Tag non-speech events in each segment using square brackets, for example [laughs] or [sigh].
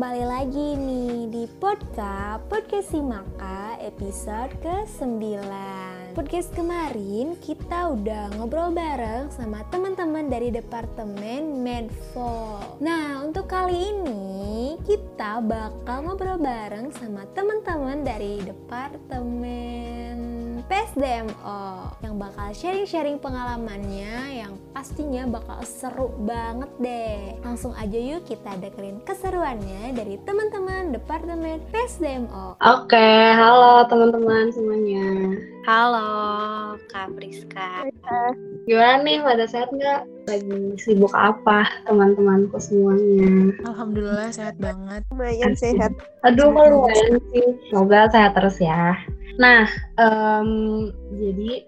kembali lagi nih di podcast Podcast Simaka episode ke-9 Podcast kemarin kita udah ngobrol bareng sama teman-teman dari Departemen Medfo Nah untuk kali ini kita bakal ngobrol bareng sama teman-teman dari Departemen PSDMO Yang bakal sharing-sharing pengalamannya yang pastinya bakal seru banget deh Langsung aja yuk kita dengerin keseruannya dari teman-teman Departemen PSDMO Oke, halo teman-teman semuanya. Halo, Kak Priska. Gimana nih, pada sehat nggak? Lagi sibuk apa teman-temanku semuanya? Alhamdulillah sehat banget. lumayan sehat. Aduh, lumayan sih. Semoga sehat terus ya. Nah, em, jadi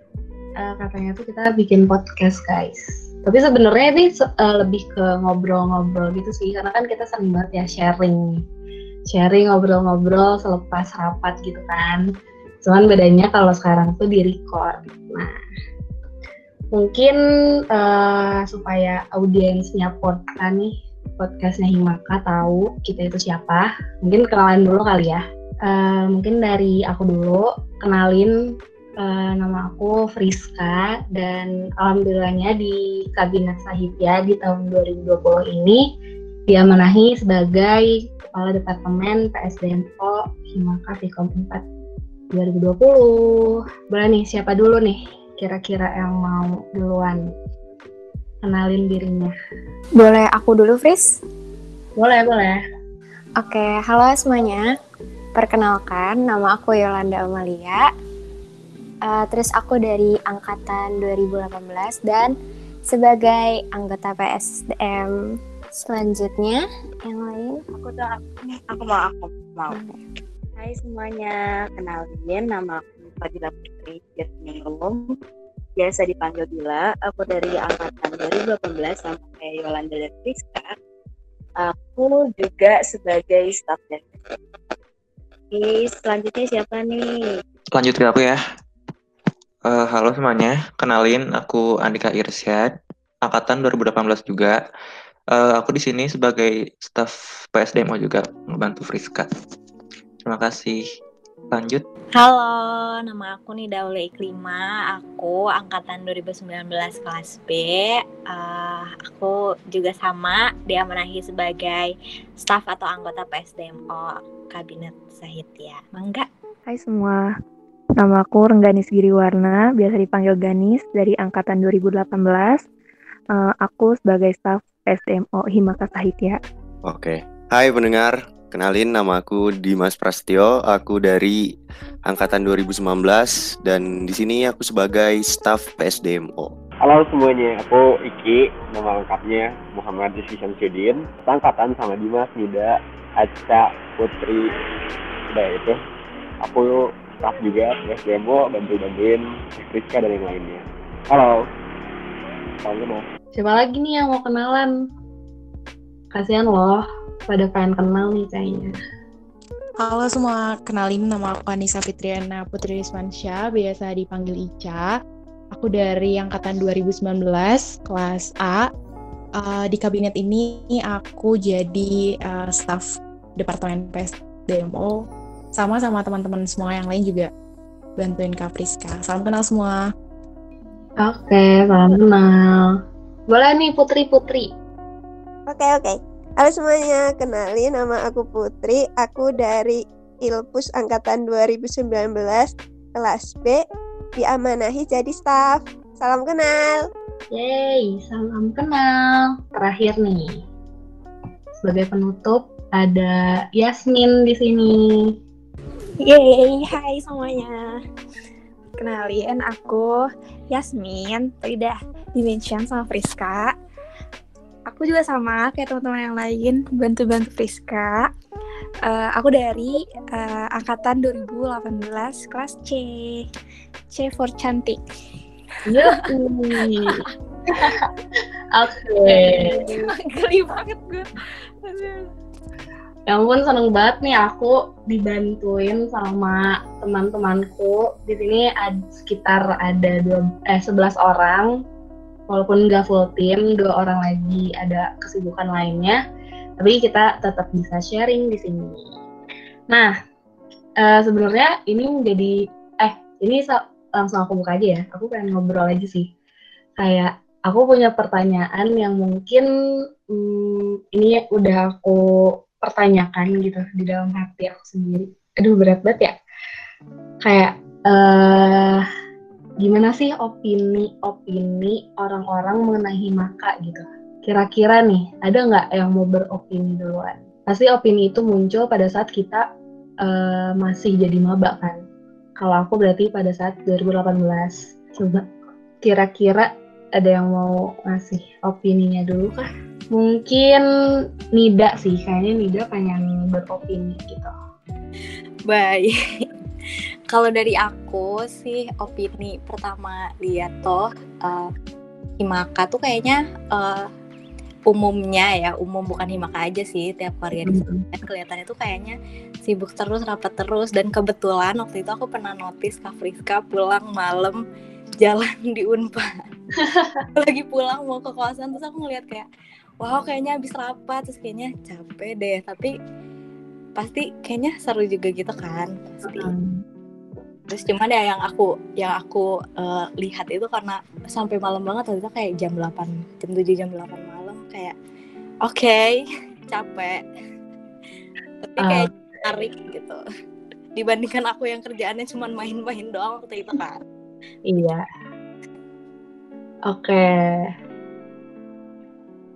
eh, katanya tuh kita bikin podcast guys. Tapi sebenarnya ini eh, lebih ke ngobrol-ngobrol gitu sih, karena kan kita sering banget ya sharing, sharing ngobrol-ngobrol selepas rapat gitu kan. Cuman bedanya kalau sekarang tuh di record. Nah, mungkin eh, supaya audiensnya podcast nih, podcastnya Himaka tahu kita itu siapa. Mungkin kenalan dulu kali ya. Eh, mungkin dari aku dulu kenalin eh, nama aku Friska dan alhamdulillahnya di Kabinet Sahitya di tahun 2020 ini diamanahi sebagai Kepala Departemen PSDMO Himaka Vkom 4 2020. Boleh nih siapa dulu nih kira-kira yang mau duluan kenalin dirinya? Boleh aku dulu, Fris? Boleh, boleh. Oke, halo semuanya. Perkenalkan, nama aku Yolanda Amalia. Eh, terus aku dari angkatan 2018 dan sebagai anggota PSDM selanjutnya yang lain. Aku tuh aku, aku mau aku mau. Hai semuanya, kenalin nama aku Fadila Putri Jasminum. Biasa dipanggil Bila. Aku dari angkatan 2018 sama kayak Yolanda dan Friska. Aku juga sebagai staff dan Oke, selanjutnya siapa nih? Lanjut ke aku ya. Eh, halo semuanya, kenalin aku Andika Irsyad, angkatan 2018 juga. Eh, aku di sini sebagai staf PSDMO juga, membantu Friska. Terima kasih. Lanjut. Halo, nama aku nih Daule Iklima. Aku angkatan 2019 kelas B. Eh, aku juga sama diamanahi sebagai staf atau anggota PSDMO Kabinet Sahitya. Mangga. Hai semua, nama aku Rengganis Giriwarna, biasa dipanggil Ganis dari angkatan 2018. Eh, aku sebagai staf SMO Himaka Sahitya. Oke. Hai pendengar, kenalin nama aku Dimas Prastio, aku dari angkatan 2019 dan di sini aku sebagai staf PSDMO. Halo semuanya, aku Iki, nama lengkapnya Muhammad Rizky Syamsuddin, angkatan sama Dimas, Nida, Aca, Putri, udah itu. Aku staff juga, guys demo, bantu-bantuin Rizka dan yang lainnya. Halo. Halo. Siapa lagi nih yang mau kenalan? Kasihan loh, pada pengen kenal nih kayaknya. Halo semua, kenalin nama aku Anissa Fitriana Putri Rismansyah, biasa dipanggil Ica. Aku dari angkatan 2019, kelas A. Eh, di kabinet ini aku jadi eh, staf Departemen PSDMO, sama sama teman-teman semua yang lain juga bantuin Kak Priska. Salam kenal semua. Oke, salam kenal. Boleh nih Putri-Putri. Oke, oke. Halo semuanya, kenalin nama aku Putri. Aku dari Ilpus angkatan 2019 kelas B diamanahi jadi staf. Salam kenal. Yeay, salam kenal. Terakhir nih, sebagai penutup ada Yasmin di sini. Yeay, hai semuanya. Kenalin aku Yasmin, tadi udah di-mention sama Friska. Aku juga sama kayak teman-teman yang lain, bantu-bantu Friska. Eh, aku dari eh, angkatan 2018 kelas C. C for cantik. [laughs] Oke. [laughs] Geli banget gue. Ya ampun seneng banget nih aku dibantuin sama teman-temanku. Di sini ada sekitar ada dua, eh, 11 orang. Walaupun nggak full tim, dua orang lagi ada kesibukan lainnya. Tapi kita tetap bisa sharing di sini. Nah, uh, sebenarnya ini menjadi eh ini langsung aku buka aja ya. Aku pengen ngobrol aja sih. Kayak aku punya pertanyaan yang mungkin hmm, ini udah aku pertanyakan gitu di dalam hati aku sendiri. Aduh berat banget ya. Kayak uh, gimana sih opini-opini orang-orang mengenai himaka gitu? Kira-kira nih ada nggak yang mau beropini duluan? Pasti opini itu muncul pada saat kita uh, masih jadi maba kan. Kalau aku berarti pada saat 2018. Coba kira-kira ada yang mau ngasih opininya dulu kah? Mungkin Nida sih, kayaknya Nida pengen beropini gitu. Baik. Kalau dari aku sih opini pertama lihat toh uh, Himaka tuh kayaknya uh, umumnya ya umum bukan Himaka aja sih tiap keluarga di sini kan kelihatannya tuh kayaknya sibuk terus rapat terus dan kebetulan waktu itu aku pernah notice Kak Friska pulang malam jalan di Unpad. [laughs] Lagi pulang mau ke kawasan terus aku ngeliat kayak wow kayaknya habis rapat. Terus kayaknya capek deh tapi pasti kayaknya seru juga gitu kan pasti terus cuman ya yang aku yang aku uh, lihat itu karena sampai malam banget waktu itu kayak jam 8 jam 7 jam 8 malam kayak oke okay, [laughs] capek tapi kayak uh. tarik gitu dibandingkan aku yang kerjaannya cuma main-main doang waktu itu kan iya Oke.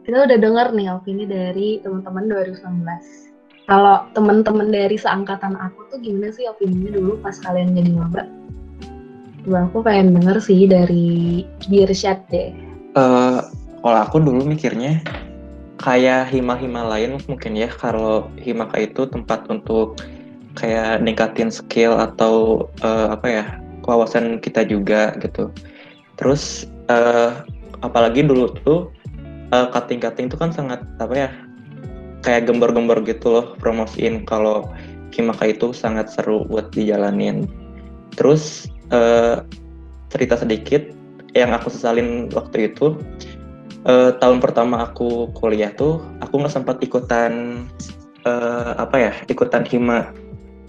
Kita udah dengar nih opini dari teman-teman 2019. Kalau teman-teman dari seangkatan aku tuh gimana sih opininya dulu pas kalian jadi maba? Coba aku pengen denger sih dari Dirsyad deh. Uh, kalau aku dulu mikirnya kayak hima-hima lain mungkin ya kalau himaka itu tempat untuk kayak ningkatin skill atau uh, apa ya kewawasan kita juga gitu. Terus uh, apalagi dulu tuh uh, cutting-cutting tuh kan sangat apa ya kayak gembar-gembar gitu loh promosiin kalau Kimaka itu sangat seru buat dijalanin. Terus uh, cerita sedikit yang aku sesalin waktu itu uh, tahun pertama aku kuliah tuh aku nggak sempat ikutan uh, apa ya ikutan hima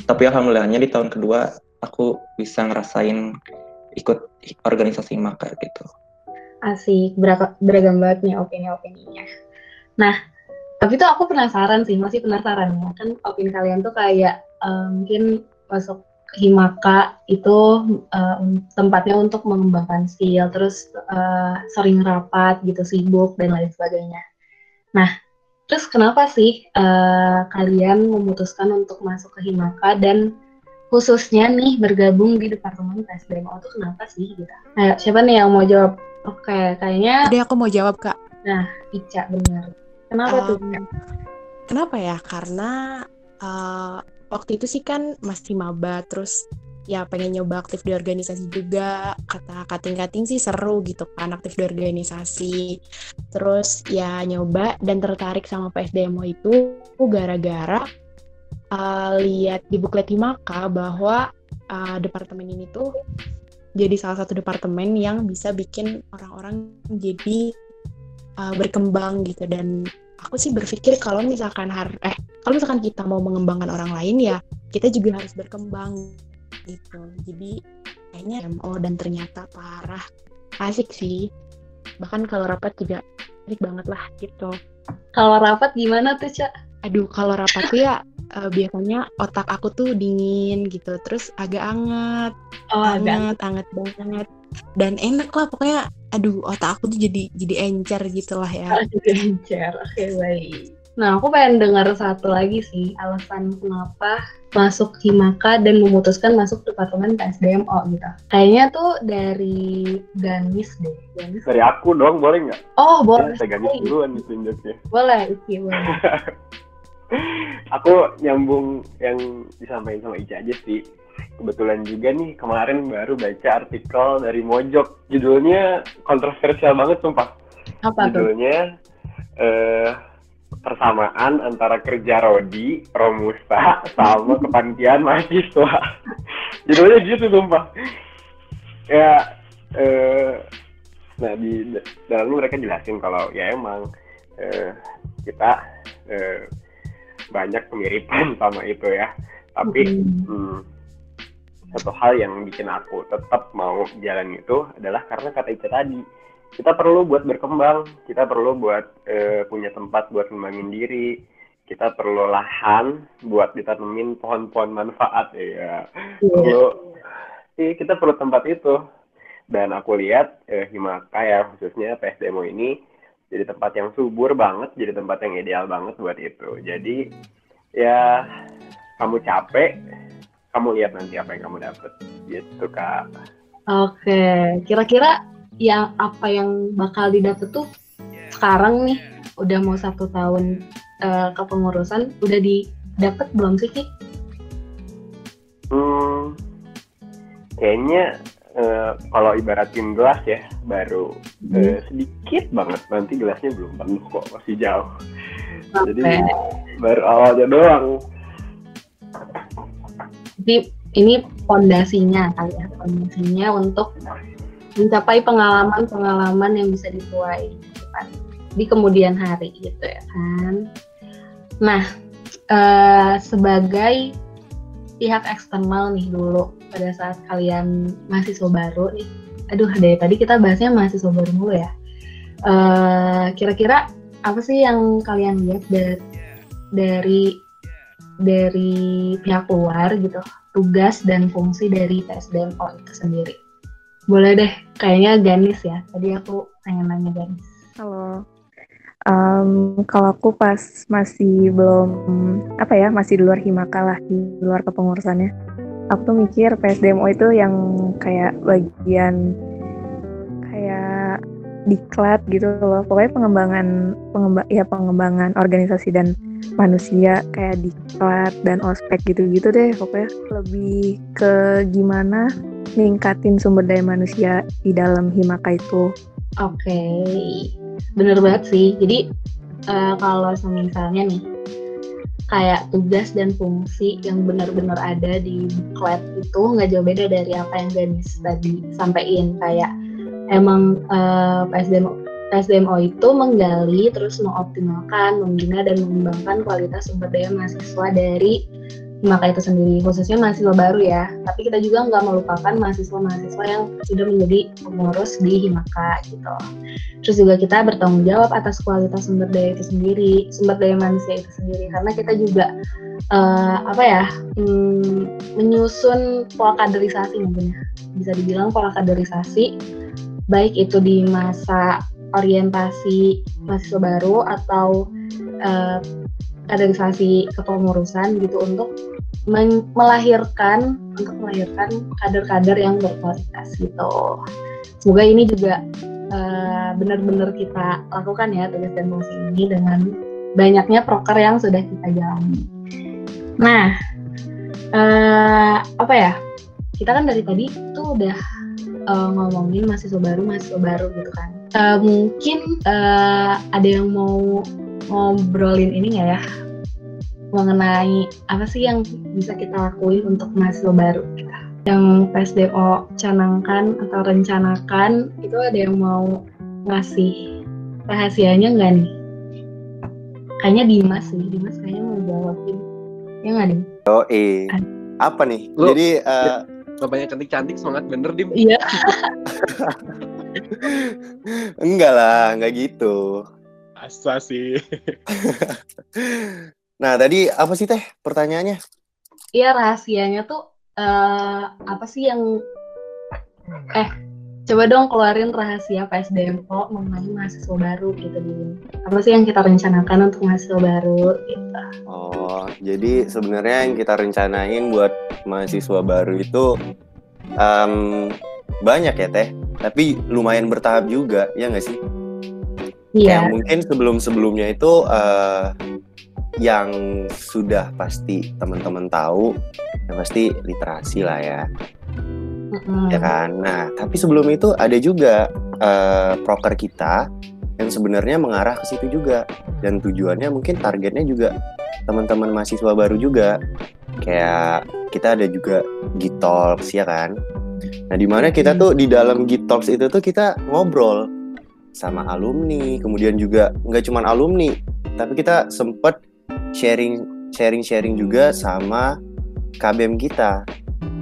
tapi alhamdulillahnya di tahun kedua aku bisa ngerasain ikut organisasi maka gitu asik beragam banget nih opini-opininya. Nah, tapi tuh aku penasaran sih, masih penasaran ya kan opini kalian tuh kayak uh, mungkin masuk Himaka itu uh, tempatnya untuk mengembangkan skill, terus uh, sering rapat gitu, sibuk dan lain sebagainya. Nah, terus kenapa sih uh, kalian memutuskan untuk masuk ke Himaka dan khususnya nih bergabung di Departemen PSDMO itu kenapa sih gitu? Nah, siapa nih yang mau jawab? Oke, kayaknya. Jadi aku mau jawab kak. Nah, Ica benar. Kenapa um, tuh? Kenapa ya? Karena uh, waktu itu sih kan masih maba, terus ya pengen nyoba aktif di organisasi juga. Kata kating-kating sih seru gitu kan aktif di organisasi. Terus ya nyoba dan tertarik sama PSDMO itu gara-gara uh, lihat di buklet Himaka bahwa uh, departemen ini tuh jadi salah satu departemen yang bisa bikin orang-orang jadi uh, berkembang gitu. Dan aku sih berpikir kalau misalkan har eh kalau misalkan kita mau mengembangkan orang lain ya kita juga harus berkembang gitu. Jadi kayaknya MO dan ternyata parah. Asik sih. Bahkan kalau rapat juga asik banget lah gitu. Kalau rapat gimana tuh cak aduh kalau rapat tuh ya uh, biasanya otak aku tuh dingin gitu. Terus agak anget. Oh, anget anget banget dan enak lah pokoknya aduh otak aku tuh jadi jadi encer gitu lah ya. Oh, jadi encer. Oke okay, baik. Nah aku pengen dengar satu lagi sih alasan kenapa masuk Himaka dan memutuskan masuk departemen PSDMO gitu. Kayaknya tuh dari Ganis deh Ganis dari aku dong boleh nggak? Oh boleh. ya, saya Ganis duluan ditunjuknya. Boleh Iki boleh. [laughs] Aku nyambung yang disampaikan sama Ica aja sih. Kebetulan juga nih kemarin baru baca artikel dari Mojok. Judulnya kontroversial banget sumpah. Apa Judulnya eh, persamaan antara kerja Rodi, Romusta, sama [laughs] kepanitiaan mahasiswa. Judulnya gitu sumpah. Ya, eh, nah di dalam mereka jelasin kalau ya emang eh, kita eh, banyak kemiripan sama itu ya tapi hmm, satu hal yang bikin aku tetap mau jalan itu adalah karena kata Ica tadi kita perlu buat berkembang kita perlu buat eh, punya tempat buat ngembangin diri kita perlu lahan buat ditanemin pohon-pohon manfaat ya perlu iya, kita perlu tempat itu. Dan aku lihat eh, Himaka ya khususnya PSDMO ini jadi tempat yang subur banget jadi tempat yang ideal banget buat itu. Jadi ya kamu capek kamu lihat nanti apa yang kamu dapat gitu kak Oke, kira-kira yang apa yang bakal didapat tuh sekarang nih udah mau satu tahun uh, kepengurusan udah didapat belum sih Ki? Hmm, kayaknya uh, kalau ibaratin gelas ya baru hmm. uh, sedikit banget nanti gelasnya belum penuh kok masih jauh. Okay. Jadi baru awalnya doang. Jadi ini pondasinya kali ya, pondasinya untuk mencapai pengalaman-pengalaman yang bisa dituai di kemudian hari gitu ya kan. Nah, uh, sebagai pihak eksternal nih dulu pada saat kalian mahasiswa baru nih, aduh dari tadi kita bahasnya mahasiswa baru dulu ya. Uh, kira-kira apa sih yang kalian lihat dari dari dari pihak luar gitu, tugas dan fungsi dari PSDMO itu sendiri? Boleh deh, kayaknya Ganis ya. Tadi aku pengen nanya Ganis. Halo. Um, kalau aku pas masih belum apa ya, masih di luar Himaka lah, di luar kepengurusannya. Aku tuh mikir PSDMO itu yang kayak bagian kayak diklat gitu loh. Pokoknya pengembangan pengembang ya pengembangan organisasi dan manusia kayak diklat dan ospek gitu-gitu deh. Pokoknya lebih ke gimana ningkatin sumber daya manusia di dalam Himaka itu. Oke, okay. bener banget sih. Jadi uh, kalau misalnya nih kayak tugas dan fungsi yang benar-benar ada di buklet itu nggak jauh beda dari apa yang Ganis tadi sampaikan kayak emang uh, eh, PSDMO itu menggali terus mengoptimalkan, membina dan mengembangkan kualitas sumber daya mahasiswa dari Himaka itu sendiri khususnya mahasiswa baru ya. Tapi kita juga nggak melupakan mahasiswa-mahasiswa yang sudah menjadi pengurus di Himaka gitu. Terus juga kita bertanggung jawab atas kualitas sumber daya itu sendiri sumber daya manusia itu sendiri. Karena kita juga uh, apa ya mm, menyusun pola kaderisasi mungkin ya. Bisa dibilang pola kaderisasi baik itu di masa orientasi mahasiswa baru atau uh, kaderisasi kepengurusan gitu untuk melahirkan untuk melahirkan kader-kader yang berkualitas gitu. Semoga ini juga uh, benar-benar kita lakukan ya tugas dan fungsi ini dengan banyaknya proker yang sudah kita jalani. Nah, uh, apa ya? Kita kan dari tadi tuh udah uh, ngomongin mahasiswa baru, mahasiswa baru gitu kan. Uh, mungkin uh, ada yang mau ngobrolin ini nggak ya mengenai apa sih yang bisa kita lakuin untuk mahasiswa baru kita yang PSDO canangkan atau rencanakan itu ada yang mau ngasih rahasianya nggak nih? Kayaknya Dimas sih, Dimas kayaknya mau jawabin. Ya nggak nih? Oh eh, apa nih? Lo, Jadi uh, ya, banyak cantik-cantik semangat bener dim. Iya. [laughs] enggak lah, enggak gitu. Asa sih. [laughs] nah, tadi apa sih teh pertanyaannya? Iya, rahasianya tuh uh, apa sih yang eh coba dong keluarin rahasia PSDMO mengenai mahasiswa baru gitu di apa sih yang kita rencanakan untuk mahasiswa baru gitu. Oh, jadi sebenarnya yang kita rencanain buat mahasiswa baru itu um, banyak ya teh, tapi lumayan bertahap juga, ya nggak sih? Iya. Yang mungkin sebelum-sebelumnya itu uh, yang sudah pasti teman-teman tahu, ya pasti literasi lah ya. Mm-hmm. Ya kan. Nah, tapi sebelum itu ada juga uh, proker kita yang sebenarnya mengarah ke situ juga dan tujuannya mungkin targetnya juga teman-teman mahasiswa baru juga. Kayak kita ada juga Gitalks ya kan. Nah, di mana kita tuh di dalam Gitalks itu tuh kita ngobrol sama alumni, kemudian juga nggak cuma alumni, tapi kita sempet sharing sharing sharing juga sama KBM kita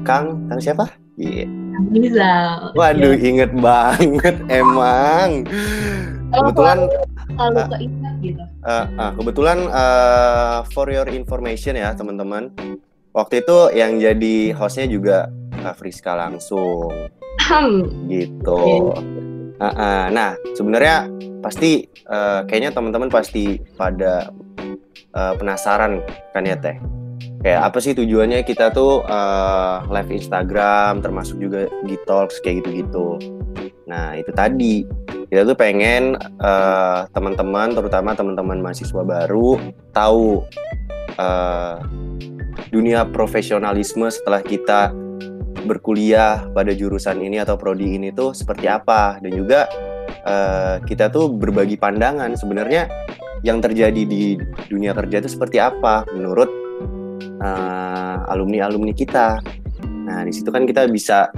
Kang Kang siapa Iya. Waduh, inget banget emang. Kebetulan selalu Ah. keinget gitu. Uh, uh, kebetulan uh, for your information ya teman-teman, waktu itu yang jadi hostnya juga Kak Friska langsung gitu. Uh, uh, nah sebenarnya pasti uh, kayaknya teman-teman pasti pada uh, penasaran kan ya teh. Kayak apa sih tujuannya kita tuh uh, live Instagram termasuk juga Gitalks kayak gitu-gitu. Nah itu tadi kita tuh pengen uh, teman-teman terutama teman-teman mahasiswa baru tahu uh, dunia profesionalisme setelah kita berkuliah pada jurusan ini atau prodi ini tuh seperti apa dan juga uh, kita tuh berbagi pandangan sebenarnya yang terjadi di dunia kerja itu seperti apa menurut uh, alumni-alumni kita. Nah di situ kan kita bisa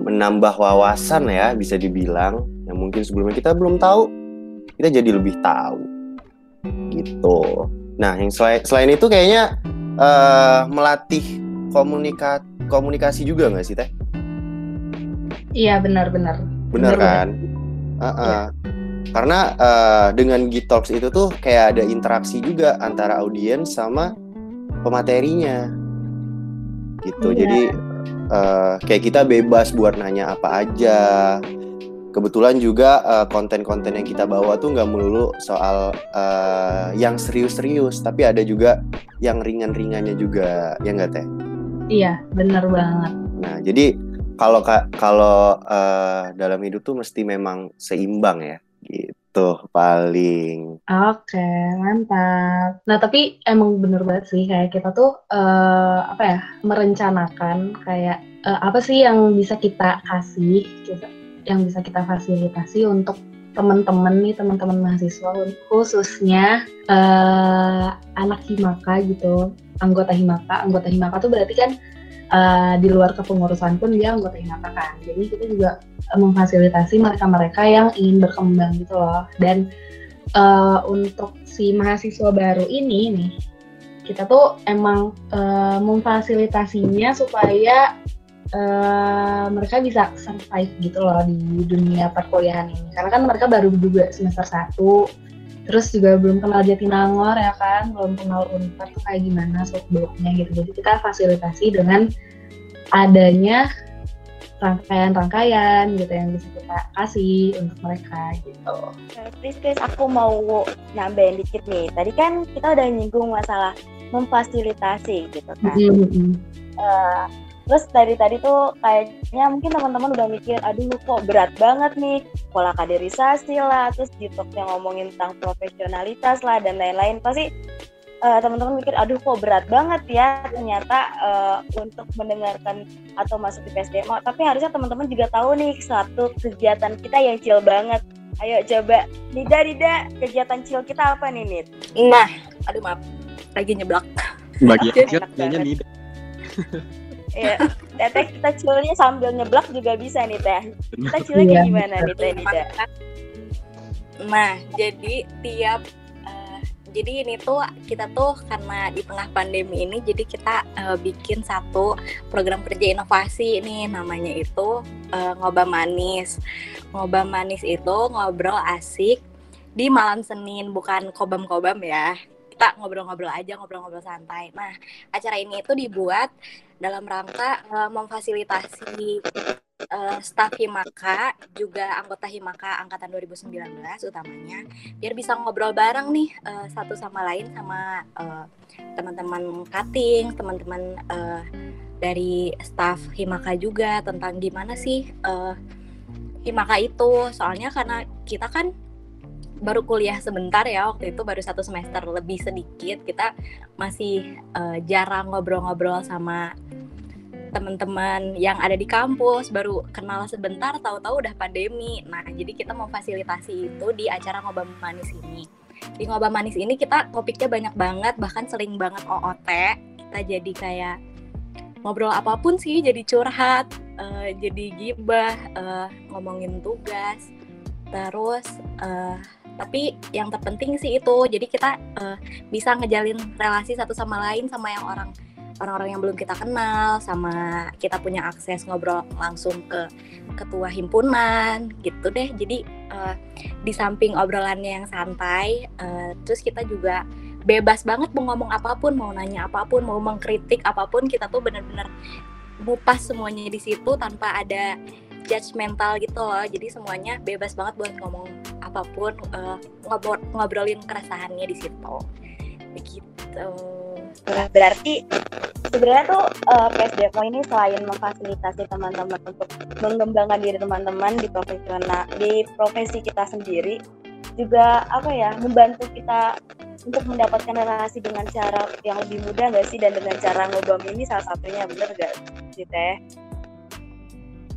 menambah wawasan ya bisa dibilang yang mungkin sebelumnya kita belum tahu kita jadi lebih tahu gitu. Nah yang selain selain itu kayaknya uh, melatih komunika komunikasi juga nggak sih teh? Iya benar-benar. Benar kan? Uh-uh. Karena uh, dengan Gitalks itu tuh kayak ada interaksi juga antara audiens sama pematerinya gitu. Iya. Jadi uh, kayak kita bebas buat nanya apa aja. Kebetulan juga uh, konten-konten yang kita bawa tuh nggak melulu soal uh, yang serius-serius, tapi ada juga yang ringan-ringannya juga, ya nggak teh? Iya benar banget. Nah, jadi kalau ka- kalau uh, dalam hidup tuh mesti memang seimbang ya, gitu paling. Oke, mantap. Nah, tapi emang bener banget sih kayak kita tuh eh, apa ya merencanakan kayak eh, apa sih yang bisa kita kasih, kita, yang bisa kita fasilitasi untuk teman-teman nih teman-teman mahasiswa khususnya eh, anak himaka gitu, anggota himaka. Anggota himaka tuh berarti kan eh, di luar kepengurusan pun dia anggota himaka kan. Jadi kita juga eh, memfasilitasi mereka-mereka yang ingin berkembang gitu loh. Dan eh, untuk si mahasiswa baru ini nih kita tuh emang eh, memfasilitasinya supaya eh, mereka bisa survive gitu loh di dunia perkuliahan ini karena kan mereka baru juga semester 1 terus juga belum kenal Jatinangor ya kan belum kenal Unpad tuh kayak gimana beluknya gitu jadi kita fasilitasi dengan adanya rangkaian-rangkaian gitu yang bisa kita kasih untuk mereka gitu. Please, please, aku mau nambahin dikit nih. Tadi kan kita udah nyinggung masalah memfasilitasi gitu kan. Mhm. Eh, terus dari tadi tuh kayaknya mungkin teman-teman udah mikir, aduh kok berat banget nih, pola kaderisasi lah, terus Gitok yang ngomongin tentang profesionalitas lah dan lain-lain. Pasti eh, teman-teman mikir, aduh kok berat banget ya ternyata eh, untuk mendengarkan atau masuk di PSDMO. Tapi harusnya teman-teman juga tahu nih satu kegiatan kita yang chill banget. Ayo coba, Nida, Nida, kegiatan chill kita apa nih, Nid? Nah, aduh maaf, lagi nyeblak. Bagian kayaknya banget. Ya, Teteh kita chillnya sambil nyeblak juga bisa nih Teh. Kita Iya, kayak gimana nih Teh Nida? Nah, jadi tiap eh, jadi ini tuh kita tuh karena di tengah pandemi ini jadi kita eh, bikin satu program kerja inovasi ini namanya itu eh, ngoba manis. Ngoba manis itu ngobrol asik di malam Senin bukan kobam-kobam ya. Kita ngobrol-ngobrol aja, ngobrol-ngobrol santai. Nah, acara ini itu dibuat dalam rangka eh, memfasilitasi eh, staf Himaka juga anggota Himaka angkatan 2019 utamanya biar bisa ngobrol bareng nih eh, satu sama lain sama eh, teman-teman cutting, teman-teman eh, dari staf Himaka juga tentang gimana sih eh, Himaka itu. Soalnya karena kita kan baru kuliah sebentar ya waktu itu baru satu semester lebih sedikit. Kita masih eh, jarang ngobrol-ngobrol sama teman-teman yang ada di kampus baru kenal sebentar tahu-tahu udah pandemi. Nah jadi kita mau fasilitasi itu di acara ngobrol manis ini. Di ngobrol manis ini kita topiknya banyak banget bahkan sering banget OOT kita jadi kayak ngobrol apa pun sih jadi curhat eh, jadi gibah eh, ngomongin tugas. Terus eh, tapi yang terpenting sih itu jadi kita uh, bisa ngejalin relasi satu sama lain sama yang orang orang-orang yang belum kita kenal sama kita punya akses ngobrol langsung ke ketua himpunan gitu deh. Jadi uh, di samping obrolannya yang santai uh, terus kita juga bebas banget mau ngomong apa pun mau nanya apa pun mau mengkritik apa pun kita tuh bener-bener bupas semuanya di situ tanpa ada judgmental gitu loh. Jadi semuanya bebas banget buat ngomong apa pun uh, ngobrol ngobrolin keresahannya di situ. Begitu. Berarti sebenarnya tuh uh, PSDMO ini selain memfasilitasi teman-teman untuk mengembangkan diri teman-teman di profesional di profesi kita sendiri juga apa ya membantu kita untuk mendapatkan relasi dengan cara yang lebih mudah gak sih? Dan dengan cara ngobam ini salah satunya bener gak sih teh?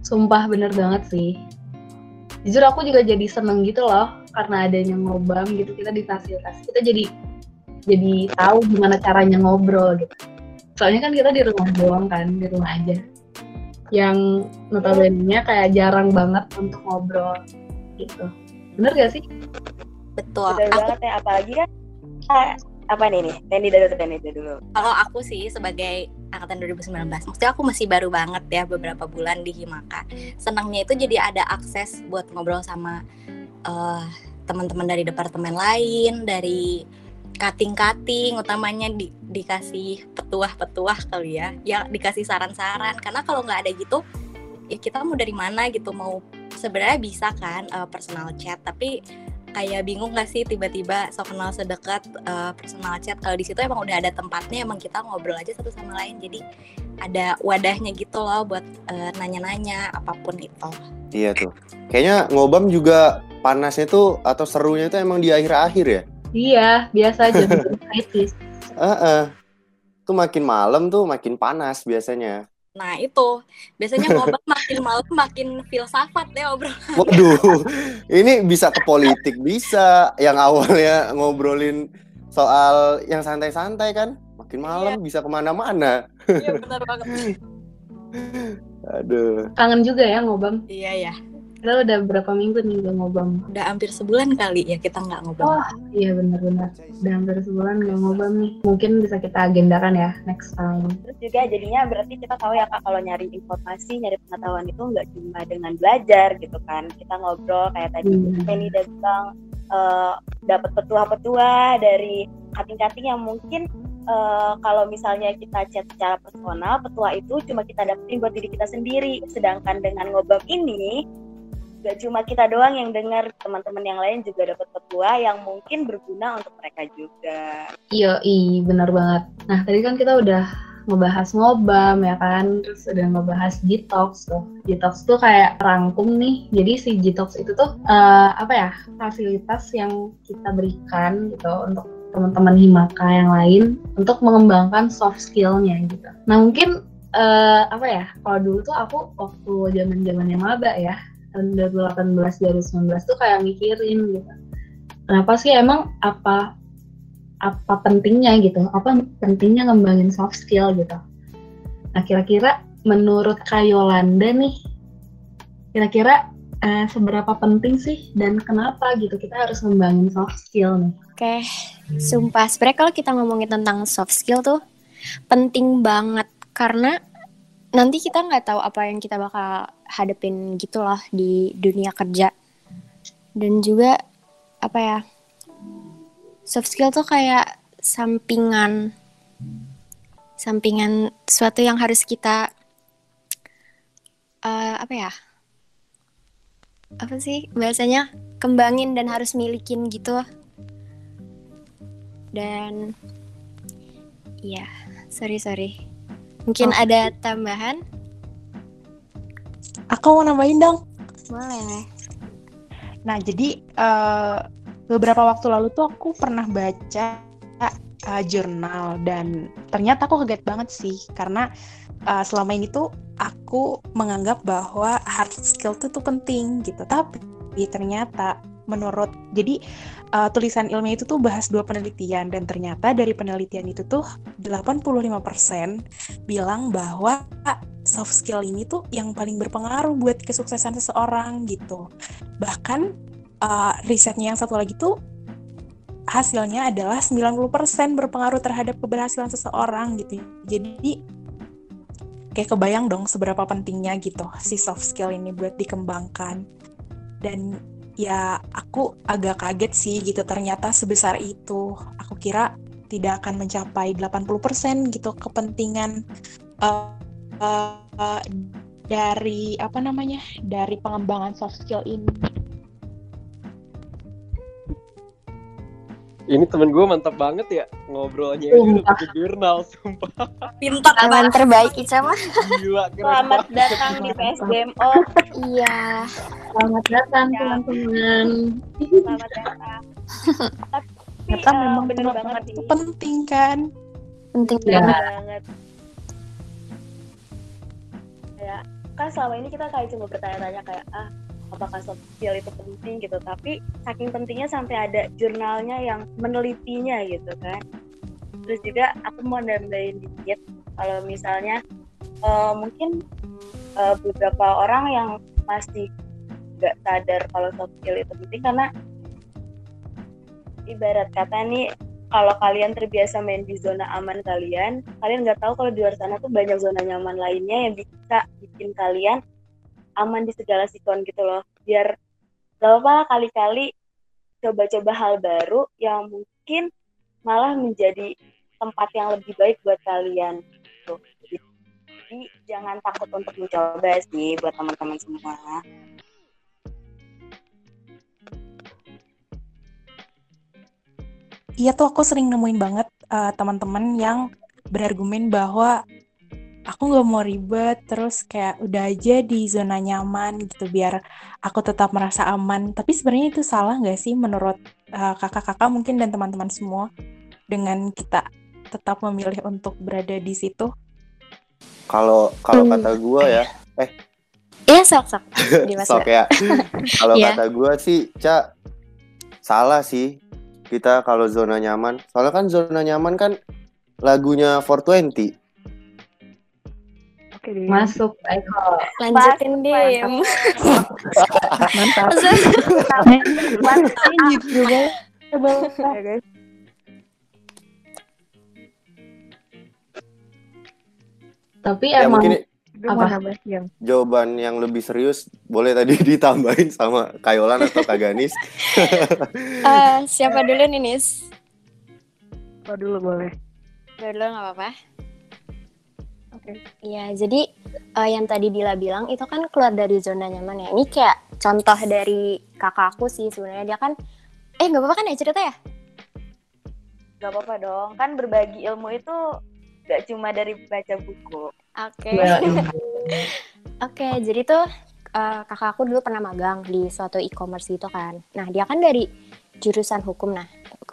Sumpah bener banget sih. Jujur aku juga jadi seneng gitu loh karena adanya ngobam gitu kita difasilitasi. Kita jadi jadi tahu gimana caranya ngobrol gitu. Soalnya kan kita di rumah doang kan, di rumah aja. Yang notabene kayak jarang banget untuk ngobrol gitu. Bener gak sih? Betul. Betul aku... banget ya, apalagi kan apa nih nih? Tendi dulu, Tendi dulu. Kalau aku sih sebagai angkatan 2019, maksudnya aku masih baru banget ya beberapa bulan di Himaka. Senangnya itu jadi ada akses buat ngobrol sama uh, teman-teman dari departemen lain, dari kating-kating, utamanya di, dikasih petuah-petuah kali ya, ya dikasih saran-saran. Karena kalau nggak ada gitu, ya kita mau dari mana gitu, mau sebenarnya bisa kan uh, personal chat, tapi kayak bingung gak sih tiba-tiba so kenal sedekat uh, personal chat? Kalau di situ emang udah ada tempatnya emang kita ngobrol aja satu sama lain. Jadi ada wadahnya gitu loh buat uh, nanya-nanya apa pun itu iya tuh. Kayaknya ngobam juga panasnya tuh atau serunya itu emang di akhir-akhir ya? Iya biasa aja kritis uh -uh. tuh makin malam tuh makin panas biasanya Nah itu biasanya ngobrol makin malam makin filsafat deh obrolan. Waduh, ini bisa ke politik bisa. Yang awalnya ngobrolin soal yang santai-santai kan, makin malam iya. bisa ke mana-mana. Iya benar banget. Aduh. Kangen juga ya ngobam. Iya ya. Kita udah berapa minggu nih gak ngobam? Udah hampir sebulan kali ya kita nggak ngobam. Oh iya benar-benar. Udah hampir sebulan gak ngobam nih. Mungkin bisa kita agendakan ya next time. Terus juga jadinya berarti kita tahu ya kak kalau nyari informasi, nyari pengetahuan itu nggak cuma dengan belajar gitu kan. Kita ngobrol kayak tadi hmm. Penny dan bilang uh, dapat petua-petua dari kating-kating yang mungkin uh, kalau misalnya kita chat secara personal, petua itu cuma kita dapetin buat diri kita sendiri. Sedangkan dengan ngobam ini, gak cuma kita doang yang dengar teman-teman yang lain juga dapat petua yang mungkin berguna untuk mereka juga. Iya iya benar banget. Nah tadi kan kita udah ngebahas ngobam ya kan? Terus udah ngebahas detox tuh. Detox tuh kayak rangkum nih. Jadi si detox itu tuh uh, apa ya fasilitas yang kita berikan gitu untuk teman-teman himaka yang lain untuk mengembangkan soft skillnya gitu. Nah mungkin uh, apa ya kalau dulu tuh aku waktu zaman zaman yang maba ya tahun 2018 2019 tuh kayak mikirin gitu. Kenapa sih emang apa apa pentingnya gitu? Apa pentingnya ngembangin soft skill gitu? Nah kira-kira menurut Kayolanda nih kira-kira eh, seberapa penting sih dan kenapa gitu kita harus ngembangin soft skill nih? Oke okay. sumpah. Sebenarnya kalau kita ngomongin tentang soft skill tuh penting banget. Karena nanti kita nggak tahu apa yang kita bakal hadepin gitu loh di dunia kerja dan juga apa ya soft skill tuh kayak sampingan sampingan suatu yang harus kita uh, apa ya apa sih bahasanya kembangin dan harus milikin gitu dan ya sorry sorry Mungkin oh. ada tambahan? Aku mau nambahin dong. Boleh. Nah, jadi uh, beberapa waktu lalu tuh aku pernah baca uh, jurnal dan ternyata aku kaget banget sih karena uh, selama ini tuh aku menganggap bahwa hard skill tuh tuh penting gitu. Tapi ternyata menurut jadi uh, tulisan ilmiah itu tuh bahas dua penelitian dan ternyata dari penelitian itu tuh 85% bilang bahwa soft skill ini tuh yang paling berpengaruh buat kesuksesan seseorang gitu. Bahkan uh, risetnya yang satu lagi tuh hasilnya adalah 90% berpengaruh terhadap keberhasilan seseorang gitu. Jadi kayak kebayang dong seberapa pentingnya gitu si soft skill ini buat dikembangkan. Dan ya aku agak kaget sih gitu ternyata sebesar itu. Aku kira tidak akan mencapai 80% gitu kepentingan uh, uh, dari apa namanya? dari pengembangan soft skill ini. Ini temen gue mantap banget ya ngobrolnya udah pakai jurnal, sumpah. Pintar Teman terbaik Ica mah. Gila, keren Selamat banget. datang di PSDMO. Iya. Selamat datang teman-teman. Selamat datang. Tapi eh, memang bener benar banget itu penting kan. Penting Ya. banget. Kayak kan selama ini kita kayak cuma bertanya-tanya kayak ah apakah soft skill itu penting gitu. Tapi saking pentingnya sampai ada jurnalnya yang menelitinya gitu kan. Terus juga aku mau nambahin dikit kalau misalnya eh, mungkin eh, beberapa orang yang masih nggak sadar kalau soft skill itu penting karena ibarat kata nih kalau kalian terbiasa main di zona aman kalian, kalian nggak tahu kalau di luar sana tuh banyak zona nyaman lainnya yang bisa bikin kalian aman di segala sikon gitu loh. Biar gak apa kali-kali coba-coba hal baru yang mungkin malah menjadi tempat yang lebih baik buat kalian. Tuh. Jadi jangan takut untuk mencoba sih buat teman-teman semua. Iya tuh aku sering nemuin banget uh, teman-teman yang berargumen bahwa aku nggak mau ribet terus kayak udah aja di zona nyaman gitu biar aku tetap merasa aman. Tapi sebenarnya itu salah nggak sih menurut uh, kakak-kakak mungkin dan teman-teman semua dengan kita tetap memilih untuk berada di situ? Kalau kalau Hmm. kata gua ya, Iya sok sok. [laughs] Sok ya. [laughs] Kalau Iya. kata gua sih, Ca, salah sih kita kalau zona nyaman. Soalnya kan zona nyaman kan lagunya 420. Oke deh. Masuk Eko. Lanjutin Dim. Mantap. gitu Ya, guys. Tapi Ya emang mungkin Apa? nambah yang jawaban yang lebih serius boleh tadi [laughs] ditambahin sama Kayolan atau Kak Ganis. [laughs] Eh, siapa dulu nih Nis? lo dulu boleh. Dulu nggak apa-apa. Iya, jadi eh, yang tadi Dila bilang itu kan keluar dari zona nyaman ya. Ini kayak contoh dari kakak aku sih sebenarnya dia kan eh nggak apa-apa kan ya cerita ya? Gak apa-apa dong, kan berbagi ilmu itu gak cuma dari baca buku. Oke. Well, ilmu. [laughs] Oke, jadi tuh eh, kakak aku dulu pernah magang di suatu e-commerce gitu kan. Nah, dia kan dari jurusan hukum nah,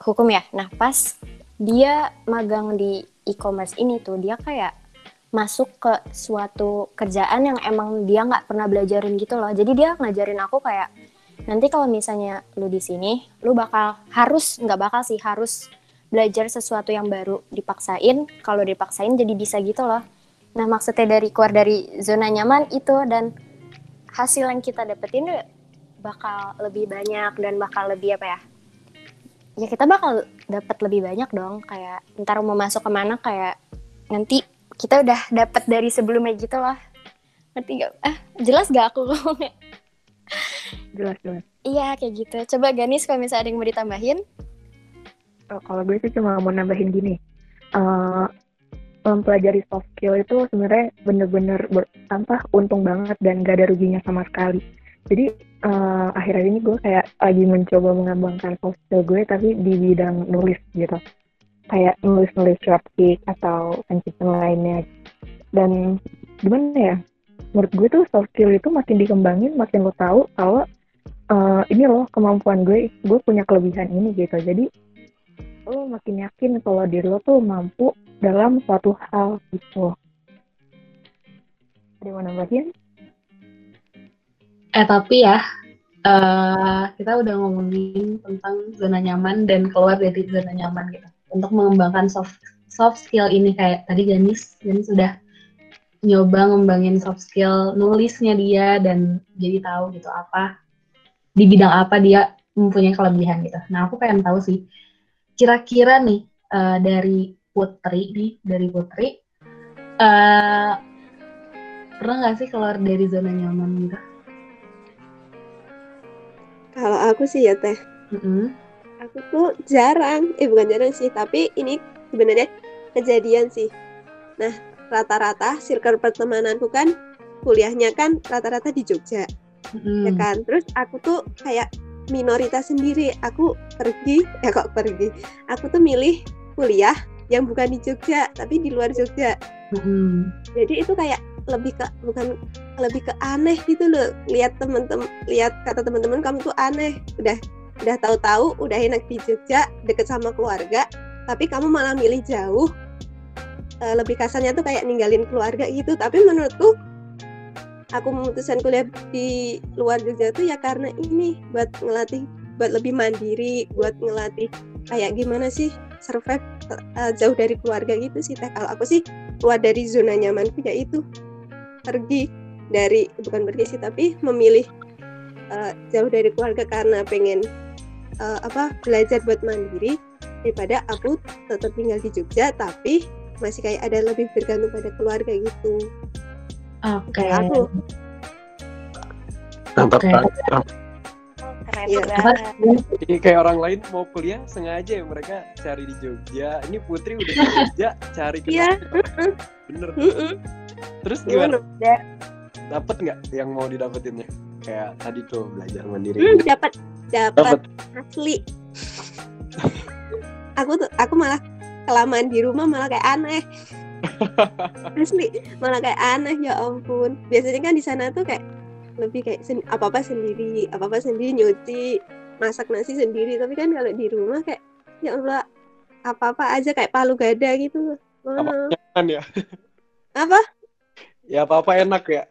hukum ya. Nah, pas dia magang di e-commerce ini tuh dia kayak masuk ke suatu kerjaan yang emang dia nggak pernah belajarin gitu loh. Jadi dia ngajarin aku kayak nanti kalau misalnya lu di sini, lu bakal harus nggak bakal sih harus belajar sesuatu yang baru dipaksain. Kalau dipaksain jadi bisa gitu loh. Nah, maksudnya dari keluar dari zona nyaman itu dan hasil yang kita dapetin bakal lebih banyak dan bakal lebih apa ya? Ya kita bakal dapat lebih banyak dong. Kayak ntar mau masuk ke mana kayak nanti kita udah dapat dari sebelumnya gitu loh. Ngerti gak? Ah, jelas gak aku ngomongnya? Jelas jelas. Iya kayak gitu. Coba Ganis kalau misalnya ada yang mau ditambahin. Oh, kalau gue sih cuma mau nambahin gini. Eh, mempelajari soft skill itu sebenarnya bener-bener ber, apa, untung banget dan gak ada ruginya sama sekali. Jadi eh, akhir-akhir ini gue kayak lagi mencoba mengembangkan soft skill gue tapi di bidang nulis gitu. Kayak nulis-nulis short atau penciptaan lainnya. Dan gimana ya? Menurut gue tuh soft skill itu makin dikembangin, makin lo tahu kalau eh, ini loh kemampuan gue, gue punya kelebihan ini gitu. Jadi lo makin yakin kalau diri lo tuh mampu dalam suatu hal gitu. Ada mau nambahin? Eh tapi ya, eh kita udah ngomongin tentang zona nyaman dan keluar dari zona nyaman gitu. Untuk mengembangkan soft soft skill ini kayak tadi Ganis, Ganis sudah nyoba ngembangin soft skill nulisnya dia dan jadi tahu gitu apa di bidang apa dia mempunyai kelebihan gitu. Nah aku pengen tahu sih kira-kira nih uh, dari Putri nih dari Putri uh, pernah nggak sih keluar dari zona nyaman gitu? Kalau aku sih ya teh, mm -hmm. Aku tuh jarang, eh bukan jarang sih, tapi ini sebenarnya kejadian sih. Nah rata-rata circle pertemananku kan kuliahnya kan rata-rata di Jogja, mm. ya kan. Terus aku tuh kayak minoritas sendiri. Aku pergi, ya [laughs] kok pergi. Aku tuh milih kuliah yang bukan di Jogja tapi di luar Jogja mm-hmm. jadi itu kayak lebih ke bukan lebih ke aneh gitu loh lihat temen-temen lihat kata teman-teman kamu tuh aneh udah udah tahu-tahu udah enak di Jogja deket sama keluarga tapi kamu malah milih jauh. Uh, lebih kasarnya tuh kayak ninggalin keluarga gitu. Tapi menurutku aku memutuskan kuliah di luar Jogja tuh ya karena ini buat ngelatih buat lebih mandiri buat ngelatih kayak gimana sih survive uh, jauh dari keluarga gitu sih teh. Kalau aku sih keluar dari zona nyamanku ya itu. Pergi dari bukan pergi sih tapi memilih uh, jauh dari keluarga karena pengen uh, apa belajar buat mandiri daripada aku tetap tinggal di Jogja tapi masih kayak ada lebih bergantung pada keluarga gitu. Oke. Okay. Aku. Okay keren ya. Ini kayak orang lain mau kuliah sengaja ya mereka cari di Jogja. Ini Putri udah di Jogja cari ke Iya. Bener. Terus gimana? Dapat nggak yang mau didapetinnya? Kayak tadi tuh belajar mandiri. Hmm, dapat, dapat asli. aku tuh aku malah kelamaan di rumah malah kayak aneh. asli malah kayak aneh ya ampun. Biasanya kan di sana tuh kayak lebih kayak sen apa apa sendiri apa apa sendiri nyuci masak nasi sendiri tapi kan kalau di rumah kayak ya Allah apa apa aja kayak palu gada gitu mana apa ya apa ya apa apa enak ya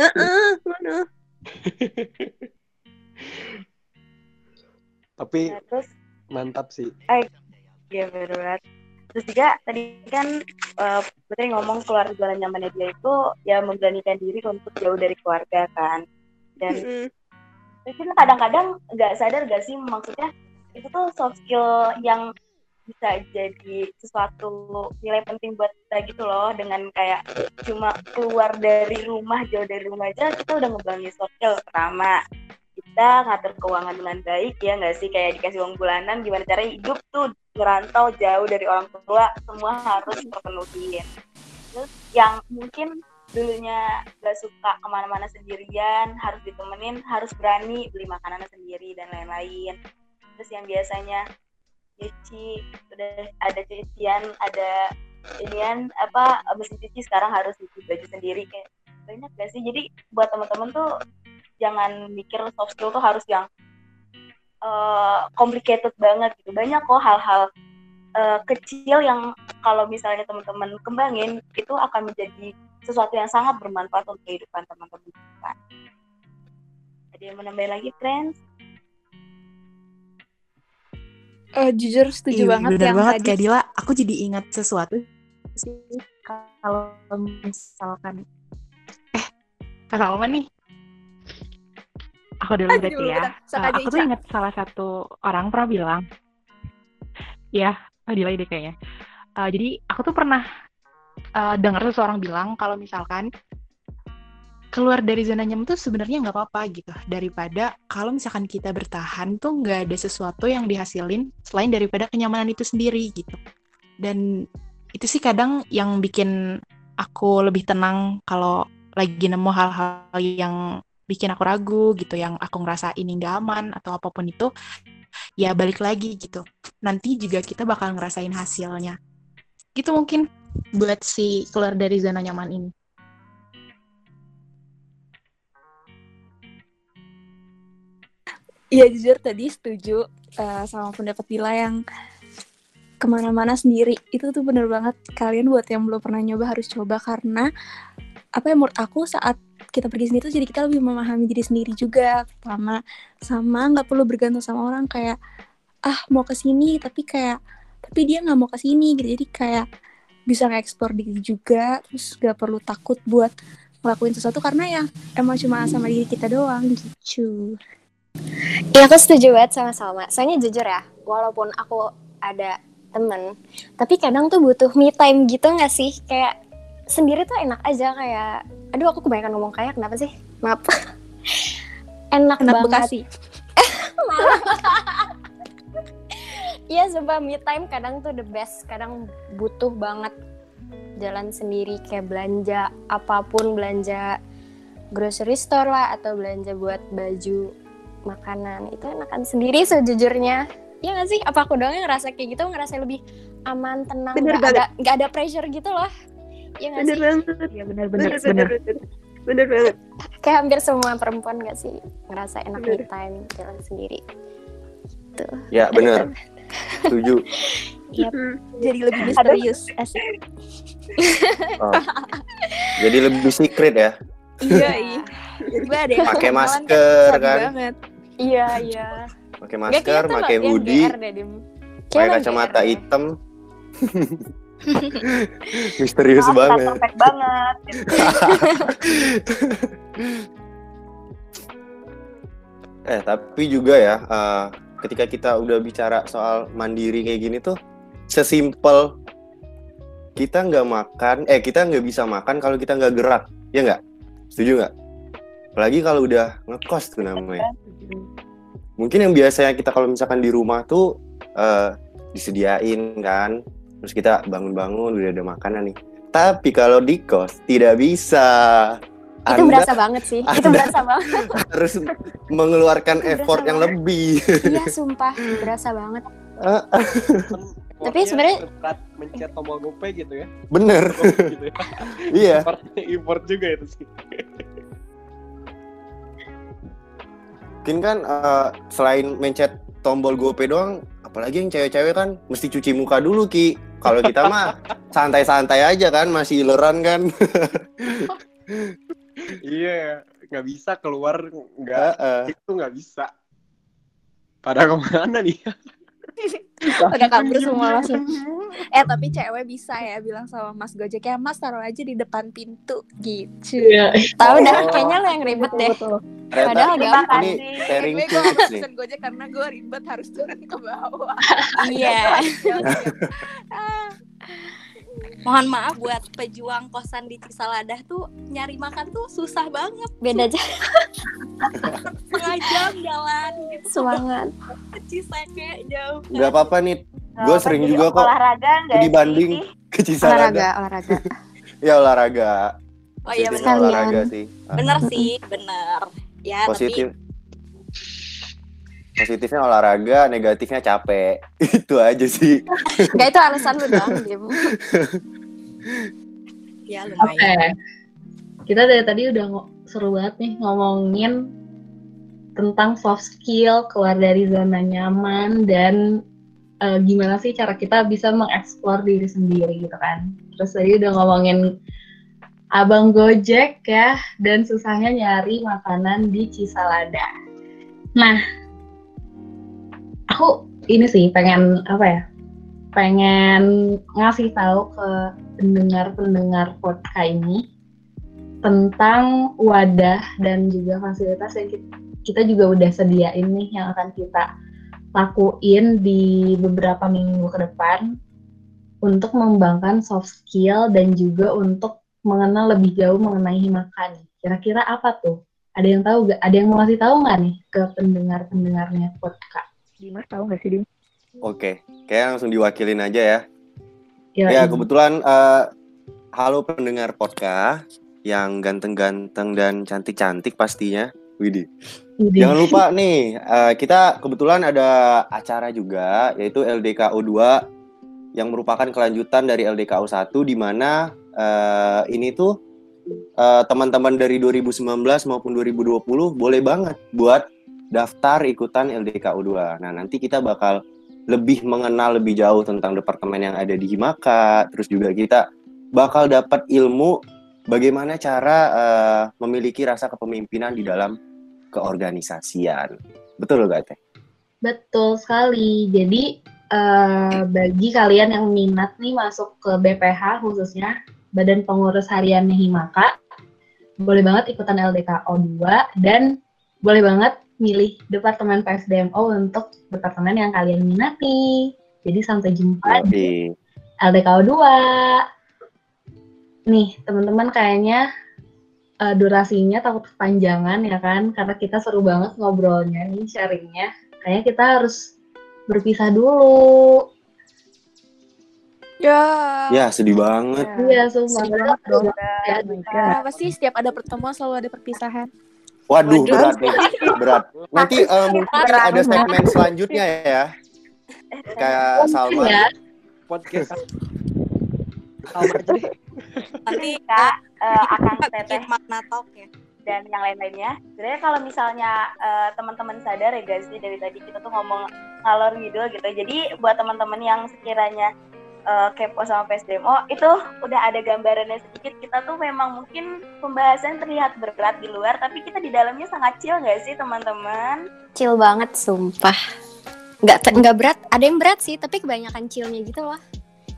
uh -uh, mana [laughs] tapi nah, terus mantap sih. Eh ya benar terus juga tadi kan uh, Putri ngomong keluar zona nyamannya dia itu ya memberanikan diri untuk jauh dari keluarga kan. Dan mm-hmm. kadang-kadang nggak sadar gak sih maksudnya itu tuh soft skill yang bisa jadi sesuatu nilai penting buat kita gitu loh. Dengan kayak cuma keluar dari rumah jauh dari rumah aja kita udah ngebangun soft skill pertama. Kita ngatur keuangan dengan baik ya nggak sih? Kayak dikasih uang bulanan gimana cara hidup tuh ngerantau jauh dari orang tua semua harus terpenuhi terus yang mungkin dulunya gak suka ke mana-mana sendirian harus ditemenin harus berani beli makanan sendiri dan lain-lain. Terus yang biasanya cuci udah ada cucian ada inian apa mesin cuci sekarang harus cuci baju sendiri kayak banyak gak sih? Jadi buat teman-teman tuh jangan mikir soft skill tuh harus yang uh, complicated banget gitu. Banyak kok hal-hal uh, kecil yang kalau misalnya teman-teman kembangin itu akan menjadi sesuatu yang sangat bermanfaat untuk kehidupan teman-teman. Ada yang menambah lagi friends uh, jujur setuju Ih, banget bener yang banget tadi Kak Dila aku jadi ingat sesuatu sih kalau misalkan eh kak Salma nih aku dulu berarti ya. Uh, aku tuh inget salah satu orang pernah bilang, ya, delay deh kayaknya. Uh, jadi aku tuh pernah uh, dengar seseorang bilang kalau misalkan keluar dari zona nyaman tuh sebenarnya nggak apa-apa gitu. Daripada kalau misalkan kita bertahan tuh nggak ada sesuatu yang dihasilin selain daripada kenyamanan itu sendiri gitu. Dan itu sih kadang yang bikin aku lebih tenang kalau lagi nemu hal-hal yang bikin aku ragu gitu yang aku ngerasa ini nggak aman atau apa pun itu ya balik lagi gitu. Nanti juga kita bakal ngerasain hasilnya. Gitu mungkin buat si keluar dari zona nyaman ini Iya jujur tadi setuju uh, sama pendapat Dila yang ke mana-mana sendiri. Itu tuh bener banget. Kalian buat yang belum pernah nyoba harus coba karena apa ya menurut aku saat kita pergi sendiri tuh jadi kita lebih memahami diri sendiri juga. Pertama sama nggak perlu bergantung sama orang kayak ah mau ke sini tapi kayak tapi dia nggak mau ke sini gitu. Jadi kayak bisa nge-explore diri juga terus gak perlu takut buat ngelakuin sesuatu karena ya emang cuma sama diri kita doang gitu Iya aku setuju banget sama Salma. Soalnya jujur ya, walaupun aku ada temen, tapi kadang tuh butuh me time gitu gak sih? Kayak sendiri tuh enak aja kayak, aduh aku kebanyakan ngomong kayak kenapa sih? Maaf. [laughs] enak Anak banget. Bekasi. [laughs] Iya sumpah me time kadang tuh the best, kadang butuh banget jalan sendiri kayak belanja apa pun belanja grocery store lah atau belanja buat baju makanan itu enakan sendiri sejujurnya Iya gak sih? Apa aku doang yang ngerasa kayak gitu ngerasa lebih aman, tenang, Bener gak banget. ada, nggak ada pressure gitu loh Iya gak Bener sih? banget. Iya benar Bener, benar bener, benar. bener. Bener banget. Kayak hampir semua perempuan gak sih ngerasa enak me Bener. time jalan sendiri Tuh. Ya bener. Setuju. [laughs] Yap. Jadi lebih misterius. Asik. Oh. Jadi lebih secret ya. Iya, iya. Gue ada yang Pakai masker sabi kan. banget. Iya, iya Pakai masker, pakai hoodie, pakai kacamata GR hitam. [laughs] Misterius Maaf, banget. perfect banget. [laughs] Eh tapi juga ya, eh, ketika kita udah bicara soal mandiri kayak gini tuh, sesimpel kita nggak makan, eh kita nggak bisa makan kalau kita nggak gerak, ya nggak? Setuju nggak? Apalagi kalau udah ngekos tuh namanya. Mungkin yang biasanya kita kalau misalkan di rumah tuh eh, disediain kan, terus kita bangun-bangun udah ada makanan nih. Tapi kalau di kos tidak bisa. Itu Anda berasa banget sih. Itu Anda- berasa banget. [laughs] harus mengeluarkan Berasa effort yang banget. lebih. Iya, sumpah, berasa banget. Tapi sebenarnya- berat mencet tombol GoPay gitu ya. Bener. gitu ya. [laughs] Iya. Import juga itu sih. Mungkin kan eh, selain mencet tombol GoPay doang, apalagi yang cewek-cewek kan mesti cuci muka dulu Ki. Kalau kita mah [laughs] santai-santai aja kan, masih ileran kan. [laughs] Iya, nggak bisa keluar nggak Heeh. itu nggak bisa. Pada ke mana nih? Udah kabur semua langsung. [laughs] Eh tapi cewek bisa ya bilang sama Mas Gojek ya Mas taruh aja di depan pintu gitu. Iya. Tahu dah, Oh. kayaknya lo yang ribet deh. Ternyata Padahal gampang. ini sharing Gue nih. pesen Gojek karena gue ribet harus turun ke bawah. Iya. [laughs] [laughs] Mohon maaf buat pejuang kosan di Cisaladah tuh nyari makan tuh susah banget. Beda aja. Setengah jam jalan gitu. Semangat. Ke Ciseke jauh. kan. Gak apa-apa nih, Nggak gue apa, sering jadi juga kok Olahraga enggak dibanding ke Cisalada. Olahraga, olahraga. [laughs] Ya olahraga. Oh iya benar. olahraga sih. Ah, Bener sih, bener. Ya Positif. tapi Positifnya olahraga, negatifnya capek. [laughs] Itu aja sih. Gak itu alasan lu dong. [laughs] ya Oke. lumayan. Kita dari tadi udah seru banget nih ngomongin tentang soft skill, keluar dari zona nyaman, dan eh, gimana sih cara kita bisa mengeksplor diri sendiri gitu kan. Terus tadi udah ngomongin abang Gojek ya, dan susahnya nyari makanan di Cisalada. Nah, aku ini sih pengen apa ya? Pengen ngasih tahu ke pendengar-pendengar podcast ini tentang wadah dan juga fasilitas yang kita, juga udah sediain nih yang akan kita lakuin di beberapa minggu ke depan untuk mengembangkan soft skill dan juga untuk mengenal lebih jauh mengenai Himaka nih. Kira-kira apa tuh? Ada yang tahu gak? Ada yang mau ngasih tahu nggak nih ke pendengar-pendengarnya podcast? Dimas tahu nggak sih Dim? Oke, kayak langsung diwakilin aja ya. Ya, Ya, kebetulan eh, halo pendengar podcast yang ganteng-ganteng dan cantik-cantik pastinya. Widih. Widih. Jangan lupa nih, eh, kita kebetulan ada acara juga yaitu LDKO 2 yang merupakan kelanjutan dari LDKO 1 di mana eh, ini tuh eh, teman-teman dari 2019 maupun 2020 boleh banget buat daftar ikutan LDKO 2. Nah, nanti kita bakal lebih mengenal lebih jauh tentang departemen yang ada di Himaka, terus juga kita bakal dapat ilmu bagaimana cara eh, memiliki rasa kepemimpinan di dalam keorganisasian. Betul gak Teh? Betul sekali. Jadi eh, bagi kalian yang minat nih masuk ke BPH khususnya Badan Pengurus Hariannya Himaka, boleh banget ikutan LDKO 2 dan boleh banget milih Departemen PSDMO untuk departemen yang kalian minati. Jadi sampai jumpa di LDKO 2. Nih, teman-teman kayaknya uh, durasinya takut kepanjangan ya kan? Karena kita seru banget ngobrolnya nih sharingnya. Kayaknya kita harus berpisah dulu. Ya. Ya sedih banget. Iya sumpah sedih banget. ya, kenapa sih setiap ada pertemuan selalu ada perpisahan Waduh, Waduh. berat nih, berat. Nanti uh, mungkin ada segmen selanjutnya ya, kayak Salma. Ya. Podcast. Nanti kak uh, akan teteh makna talk ya dan yang lain-lainnya. Sebenarnya kalau misalnya uh, teman-teman sadar ya guys, dari tadi kita tuh ngomong ngalor ngidul gitu. Jadi buat teman-teman yang sekiranya uh, kepo sama PSDMO itu udah ada gambarannya sedikit. Kita tuh memang mungkin pembahasan terlihat berat di luar, tapi kita di dalamnya sangat chill nggak sih teman-teman? Chill banget, sumpah. Nggak nggak berat. Ada yang berat sih, tapi kebanyakan chillnya gitu loh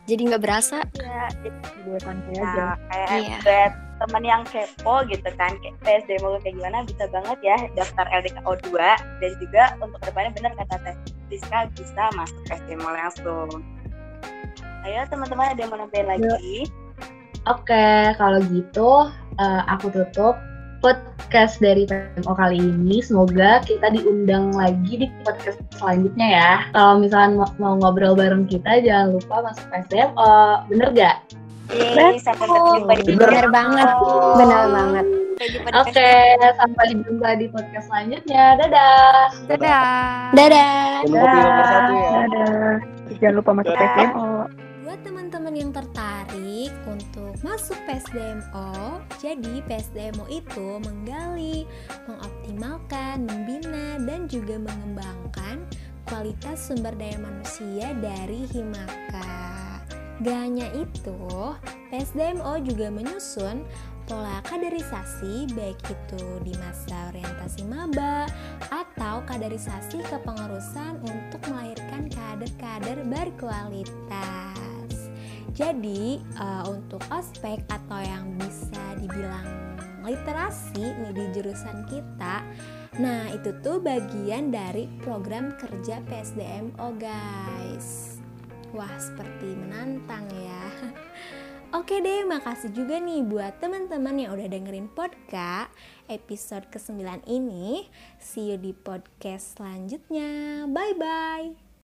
jadi nggak berasa ya aja nah, kayak iya. buat teman yang kepo gitu kan kayak PSD mau kayak gimana bisa banget ya daftar LDKO 2 dan juga untuk ke depannya benar kata Teh Rizka bisa masuk PSD langsung ayo teman-teman ada yang mau nambahin lagi oke kalau gitu uh, aku tutup podcast dari PMO kali ini. Semoga kita diundang lagi di podcast selanjutnya ya. Kalau misalnya mau, mau ngobrol bareng kita, jangan lupa masuk PSDMO. Bener gak? Yeay, sampai berjumpa di Bener banget, bener banget. Oke, okay, sampai jumpa di podcast selanjutnya. Dadah. Dadah. Dadah. Dadah. Dadah. Jangan lupa masuk PSDMO. Yang tertarik untuk masuk PSDMO, jadi PSDMO itu menggali, mengoptimalkan, membina, dan juga mengembangkan kualitas sumber daya manusia dari Himaka. Gak hanya itu, PSDMO juga menyusun pola kaderisasi baik itu di masa orientasi maba atau kaderisasi kepengurusan untuk melahirkan kader-kader berkualitas. Jadi uh, untuk ospek atau yang bisa dibilang literasi nih di jurusan kita, nah itu tuh bagian dari program kerja PSDMO guys. Wah seperti menantang ya. [laughs] Oke deh, makasih juga nih buat teman-teman yang udah dengerin podcast episode ke-9 ini. See you di podcast selanjutnya. Bye-bye.